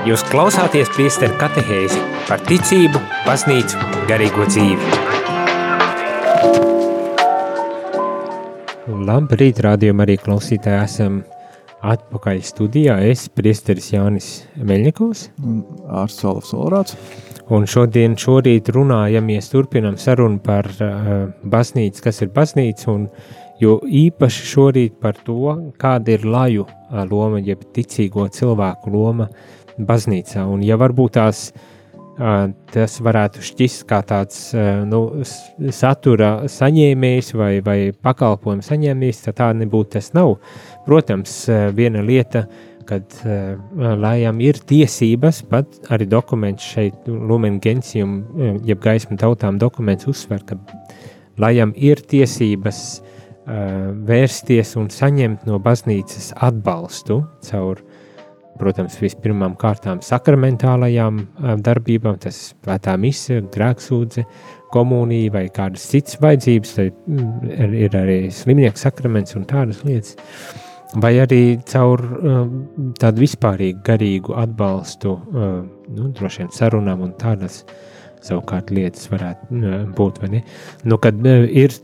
Jūs klausāties priesteru katehēzi par ticību, baznīcu, garīgo dzīvi. Labrīt, rādījumā arī klausītāji esam atpakaļ studijā. Es, priesteris Jānis Meļņikovs, Ārsts Olafs Olrāts. un šodien, šorīt runājamies, turpinam sarunu par uh, baznīcu, kas ir baznīca, un jo īpaši šorīt par to, kāda ir laju loma, jeb ticīgo cilvēku loma baznīcā. Un ja varbūt tās tas varētu šķist kā tāds nu, satura saņēmējs vai, vai pakalpojumu saņēmējs, tad tā nebūtu tas nav. Protams, viena lieta, kad uh, lājām ir tiesības, pat arī dokuments šeit, Lumen Gentium, uh, jeb gaisma tautām dokuments uzsver, ka lājām ir tiesības vērsties un saņemt no baznīcas atbalstu caur protams, vispirmām kārtām sakramentālajām darbībām, tas ir svētā mise, grēksūdze, komunija vai kādas citas vajadzības, tad mm, ir, arī slimnieku sakraments un tādas lietas. Vai arī caur tādu vispārīgu garīgu atbalstu, nu, droši vien sarunām un tādas savukārt lietas varētu būt? Nu, kad ir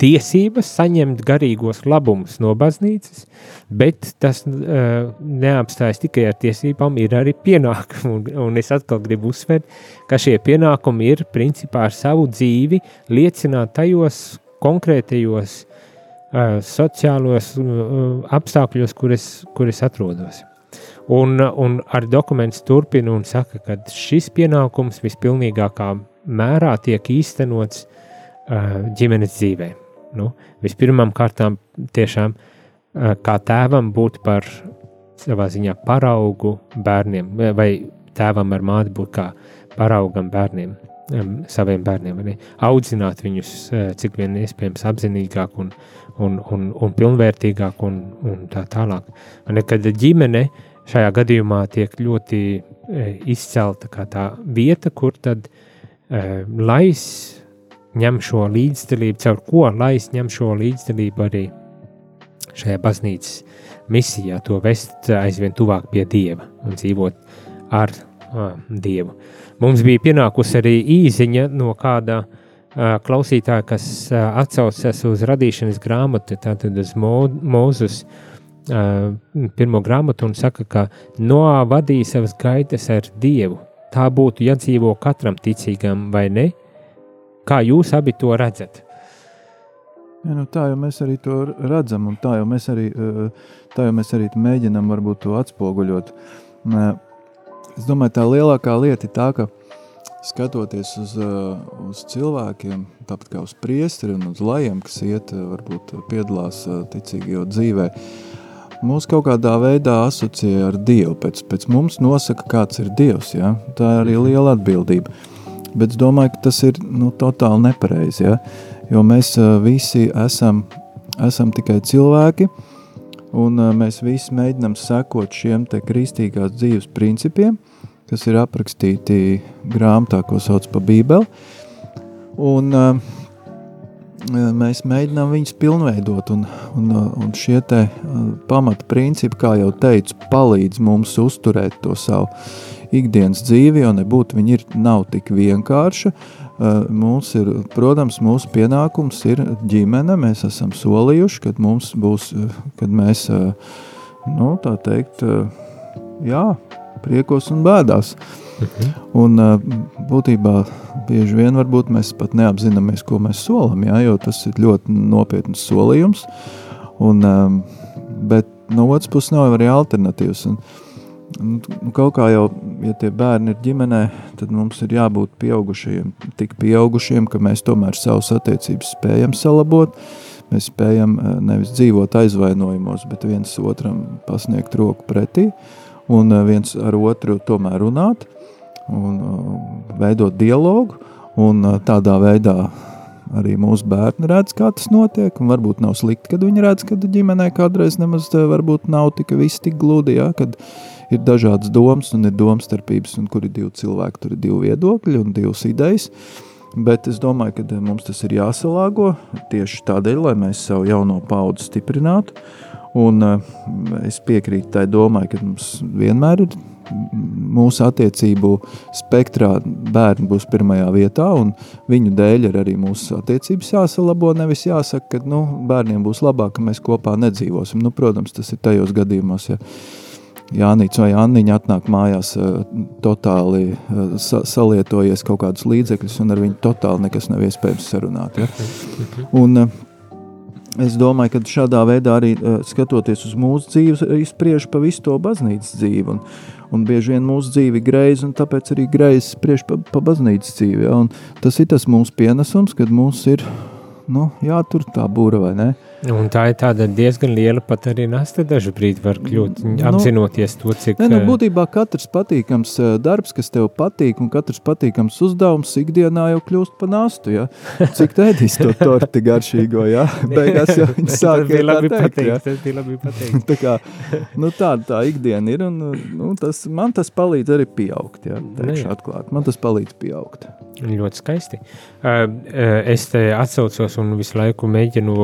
tiesības saņemt garīgos labumus no baznīcas, bet tas uh, neapstājas tikai ar tiesībām, ir arī pienākumi. Un, un es atkal gribu uzsvērt, ka šie pienākumi ir principā ar savu dzīvi liecināt tajos konkrētajos uh, sociālos uh, apstākļos, kur es, kur es atrodos. Un, un ar dokumentu turpina un saka, ka šis pienākums vispilnīgākā mērā tiek īstenots uh, ģimenes dzīvē. Nu, vispirmām kārtām tiešām kā tēvam būt par savā ziņā paraugu bērniem, vai tēvam ar māti būt kā paraugam bērniem, saviem bērniem, arī audzināt viņus cik vien iespējams apzinīgāk un, un, un, un pilnvērtīgāk un, un tā tālāk. Nekad ģimene šajā gadījumā tiek ļoti izcelta kā tā vieta, kur tad lais ņem šo līdzdalību, caur ko lais ņem šo līdzdalību arī šajā baznīcas misijā, to vest aizvien tuvāk pie Dieva un dzīvot ar a, Dievu. Mums bija pienākusi arī īziņa no kāda a, klausītāja, kas a, atsaucas uz radīšanas grāmatu, tātad uz Mo, Mūzus pirmo grāmatu un saka, ka Noā vadīja savas gaitas ar Dievu. Tā būtu jādzīvo katram ticīgam, vai ne? Kā jūs abi to redzat? Ja, nu, tā jau mēs arī to redzam, un tā jau mēs arī, tā jau mēs arī mēģinām varbūt to atspoguļot. Es domāju, tā lielākā lieta ir tā, ka skatoties uz, uz cilvēkiem, tāpat kā uz priesteri un uz lajiem, kas iet, varbūt piedalās ticīgajā dzīvē, mūs kaut kādā veidā asociē ar Dievu. Pēc, pēc mums nosaka, kāds ir Dievs. Ja? Tā ir arī liela atbildība. Bet es domāju, ka tas ir nu, totāli nepareizi. Ja? Jo mēs uh, visi esam, esam tikai cilvēki, un uh, mēs visi mēģinām sekot šiem kristīgās dzīves principiem, kas ir aprakstīti grāmatā, ko sauc par Bībeli. Un, uh, mēs mēģinām viņus pilnveidot, un, un, un šie pamata principi, kā jau teicu, palīdz mums uzturēt to savu ikdienas dzīvi, jo nebūtu viņi ir, nav tik vienkārši. Mums ir, protams, mūsu pienākums ir ģimene, mēs esam solījuši, kad mums būs, kad mēs, nu, tā teikt, jā, priekos un bēdās. Mhm. Un būtībā bieži vien varbūt mēs pat neapzināmies, ko mēs solam, jā, jo tas ir ļoti nopietns solījums. Un, bet no otras puses nav arī alternatīvas. Un, un kaut kā jau, ja tie bērni ir ģimenē, tad mums ir jābūt pieaugušajiem, tik pieaugušiem, ka mēs tomēr savus attiecības spējam salabot. Mēs spējam nevis dzīvot aizvainojumos, bet viens otram pasniegt roku pretī. Uh, un eh, viens ar otru tomēr runāt un eh, veidot dialogu, un eh, tādā veidā arī mūsu bērni redz, kā tas notiek, un varbūt nav slikti, kad viņi redz, ka ģimenē kādreiz nemaz varbūt nav tik viss tik gludi, ja, kad ir dažādas domas un ir domstarpības, un kur ir divi cilvēki, tur ir divi viedokļi un divas idejas, bet es domāju, ka mums tas ir jāsalāgo tieši tādēļ, lai mēs savu jauno paudzi stiprinātu, Un uh, es piekrītu tai domai, ka mums vienmēr ir mūsu attiecību spektrā bērni būs pirmajā vietā, un viņu dēļ ir arī mūsu attiecības jāsalabo. Nevis jāsaka, ka nu, bērniem būs labāk, ka mēs kopā nedzīvosim. Nu, protams, tas ir tajos gadījumos, ja Jānis vai Anniņa atnāk mājās uh, totāli uh, sa salietojies kaut kādus līdzekļus, un ar viņu totāli nekas nav iespējams sarunāt. Ja? Un, uh, Es domāju, ka šādā veidā arī uh, skatoties uz mūsu dzīves, izspriež pa visu to baznīcas dzīvi. Un, un bieži vien mūsu dzīve ir greiza, un tāpēc arī greizi spriež pa, pa baznīcas dzīvi. Ja? Un tas ir tas mūsu pienesums, kad mums ir nu, jātur tā būra vai ne. Un tā ir diezgan liela pat arī nasta brīdi var kļūt, nu, apzinoties to, cik... Ne, nu, būtībā katrs patīkams darbs, kas tev patīk, un katrs patīkams uzdevums ikdienā jau kļūst pa nastu, ja? Cik tēdīs to torti garšīgo, ja? Beigās jau viņi sāk ir labi teikt, pateikt, ja? Tas bija labi pateikt. tā kā, nu tāda tā ikdiena ir, un nu, tas, man tas palīdz arī pieaugt, ja? Teikšu ne, atklāt. Man tas palīdz pieaugt. Ļoti skaisti. Es te atsaucos un visu laiku mēģinu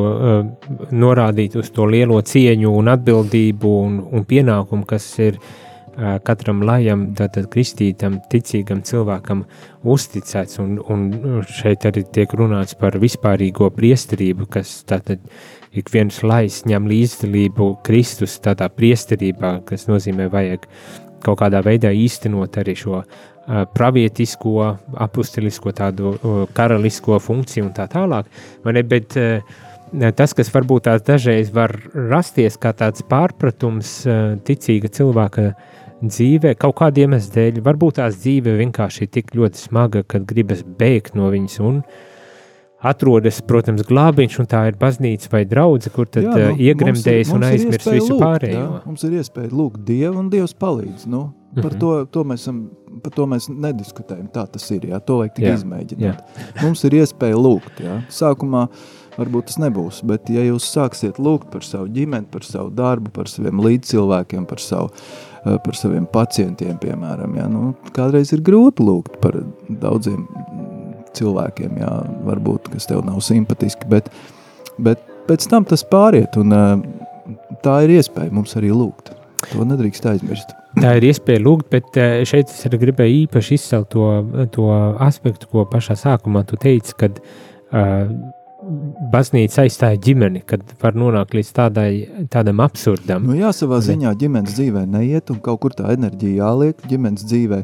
norādīt uz to lielo cieņu un atbildību un, un pienākumu, kas ir uh, katram lajam, tātad kristītam, ticīgam cilvēkam uzticēts, un, un šeit arī tiek runāts par vispārīgo priesterību, kas tātad ik viens lais ņem līdzdalību Kristus tādā priesterībā, kas nozīmē vajag kaut kādā veidā īstenot arī šo uh, pravietisko, apustilisko tādu uh, karalisko funkciju un tā tālāk, vai ne, bet uh, tas, kas varbūt tās dažreiz var rasties kā tāds pārpratums ticīga cilvēka dzīvē, kaut kādiem iemeslu dēļ, varbūt tās dzīve vienkārši ir tik ļoti smaga, ka gribas bēgt no viņas un atrodas, protams, glābiņš, un tā ir baznīca vai draudze, kur tad jā, nu, iegremdējas un aizmirst visu lūgt, pārējo. Jā, mums ir iespēja lūgt Dievu, un Dievs palīdz. Nu, par, mm -hmm. to, to mēs par to mēs nediskutējam, tā tas ir, jā, to vajag tik jā, izmēģināt. Jā. Mums ir iespēja lūgt, jā. Sākumā uh, varbūt tas nebūs. Bet, ja jūs sāksiet lūgt par savu ģimeni, par savu darbu, par saviem līdzcilvēkiem, par, savu, eh, par saviem pacientiem, piemēram, ja, nu, kādreiz ir grūti lūgt par daudziem cilvēkiem, jā, varbūt, kas tev nav simpatiski, bet, bet pēc tam tas pāriet, un eh, tā ir iespēja mums arī lūgt. To nedrīkst aizmirst. Tā ir iespēja lūgt, bet eh, šeit es arī gribēju īpaši izcelt to, to aspektu, ko pašā sākumā tu teici, kad uh, baznīca aizstāja ģimeni, kad var nonākt līdz tādai, tādam absurdam. Nu jā, savā ziņā ģimenes dzīvē neiet un kaut kur tā enerģija jāliek. Ģimenes dzīvē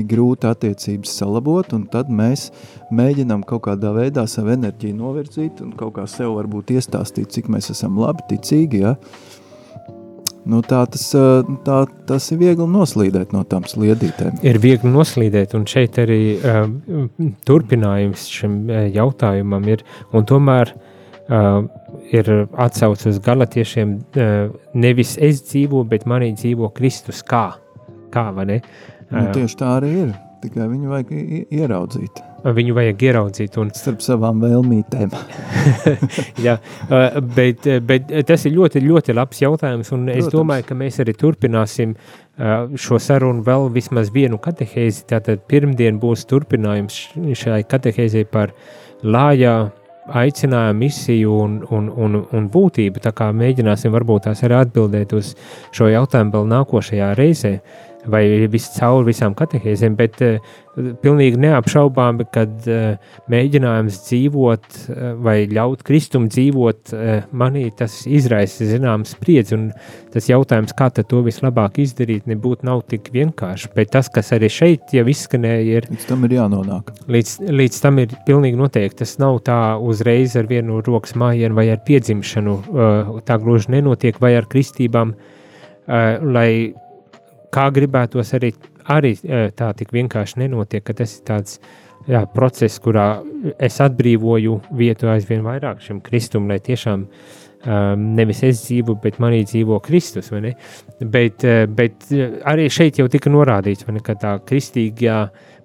ir grūti attiecības salabot, un tad mēs mēģinām kaut kādā veidā savu enerģiju novirzīt un kaut kā sev varbūt iestāstīt, cik mēs esam labi, ticīgi, ja? Nu, tā, tas, tā, tas ir viegli noslīdēt no tām sliedītēm. Ir viegli noslīdēt, un šeit arī uh, turpinājums šim jautājumam ir, un tomēr uh, ir atsauce uz galatiešiem, uh, nevis es dzīvoju, bet manī dzīvo Kristus kā, kā? Uh, nu, tieši tā arī ir, tikai viņu vajag ieraudzīt. Viņu vajag ieraudzīt. Un... Starp savām vēlmītēm. Jā, bet, bet tas ir ļoti, ļoti labs jautājums. Es domāju, ka mēs arī turpināsim šo sarunu vēl vismaz vienu katehēzi. Tātad pirmdien būs turpinājums šai katehēzei par lājā aicinājumu, misiju un, un, un, un būtību. Tā kā mēģināsim varbūt tās arī atbildēt uz šo jautājumu vēl nākošajā reizē. Vai viscaur visām katehēzēm, bet uh, pilnīgi neapšaubāmi, kad uh, mēģinājums dzīvot uh, vai ļaut Kristum dzīvot manī, tas izraisa zināms spriedzi, un tas jautājums, kā to vislabāk izdarīt, nebūtu nav tik vienkārši, bet tas, kas arī šeit jau izskanēja, ir... Līdz tam ir jānonāk. Līdz, līdz tam ir pilnīgi noteikti, tas nav tā uzreiz ar vienu rokas mājienu vai ar piedzimšanu, tā gluži nenotiek, vai ar kristībām, lai kā gribētos arī, arī tā tik vienkārši nenotiek, ka tas ir tāds jā, process, kurā es atbrīvoju vietu aizvien vairāk šim kristum, lai tiešām um, nevis es dzīvo, bet manī dzīvo Kristus? Bet, bet arī šeit jau tika norādīts, ne, ka tā kristīgā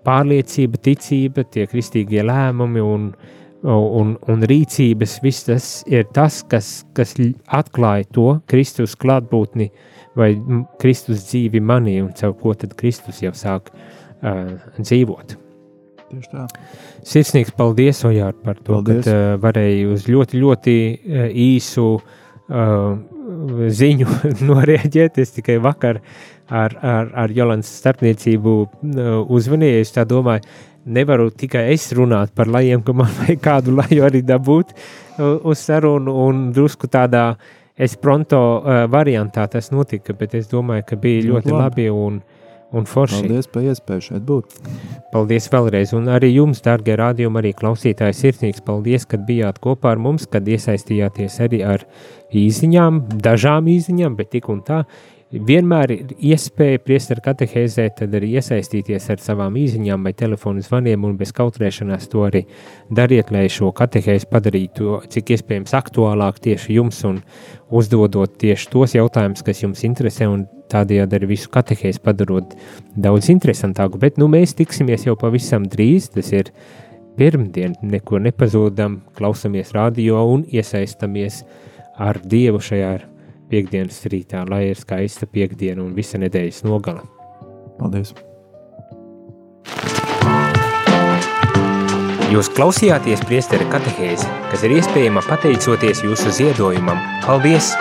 pārliecība, ticība, tie kristīgie lēmumi un, un, un rīcības, viss tas ir tas, kas, kas atklāja to Kristus klātbūtni vai Kristus dzīvi manī, un caur ko tad Kristus jau sāk uh, dzīvot. Tieši tā. Sirsnīgs paldies, Ojār, par to, paldies. ka uh, varēji uz ļoti, ļoti uh, īsu uh, ziņu norēģēt. Es tikai vakar ar, ar, ar Jolantas starpniecību uh, uzvanīju, es tā domāju, nevaru tikai es runāt par lajiem, ka man vajag kādu laju arī dabūt uz sarunu un drusku tādā uh, es pronto uh, variantā tas notika, bet es domāju, ka bija ļoti labi, labi un, un forši. Paldies par iespēju šeit būt. Paldies vēlreiz, un arī jums, dārgie rādījumi, arī klausītāji, sirsnīgs paldies, kad bijāt kopā ar mums, kad iesaistījāties arī ar īziņām, dažām īziņām, bet tik un tā vienmēr ir iespēja priesteru katehēzē, arī iesaistīties ar savām īsiņām vai telefonu zvaniem un bez kautrēšanās to arī dariet, lai šo katehēzi padarītu cik iespējams aktuālāk tieši jums un uzdodot tieši tos jautājumus, kas jums interesē un tādējādi arī visu katehēzi padarot daudz interesantāku, bet nu mēs tiksimies jau pavisam drīz, tas ir pirmdien, neko nepazūdam, klausamies radio un iesaistamies ar Dievu šajā piekdienas rītā, lai ir skaista piekdiena un visa nedēļas nogala. Paldies! Jūs klausījāties priesteri katehēzi, kas ir iespējama pateicoties jūsu ziedojumam. Paldies!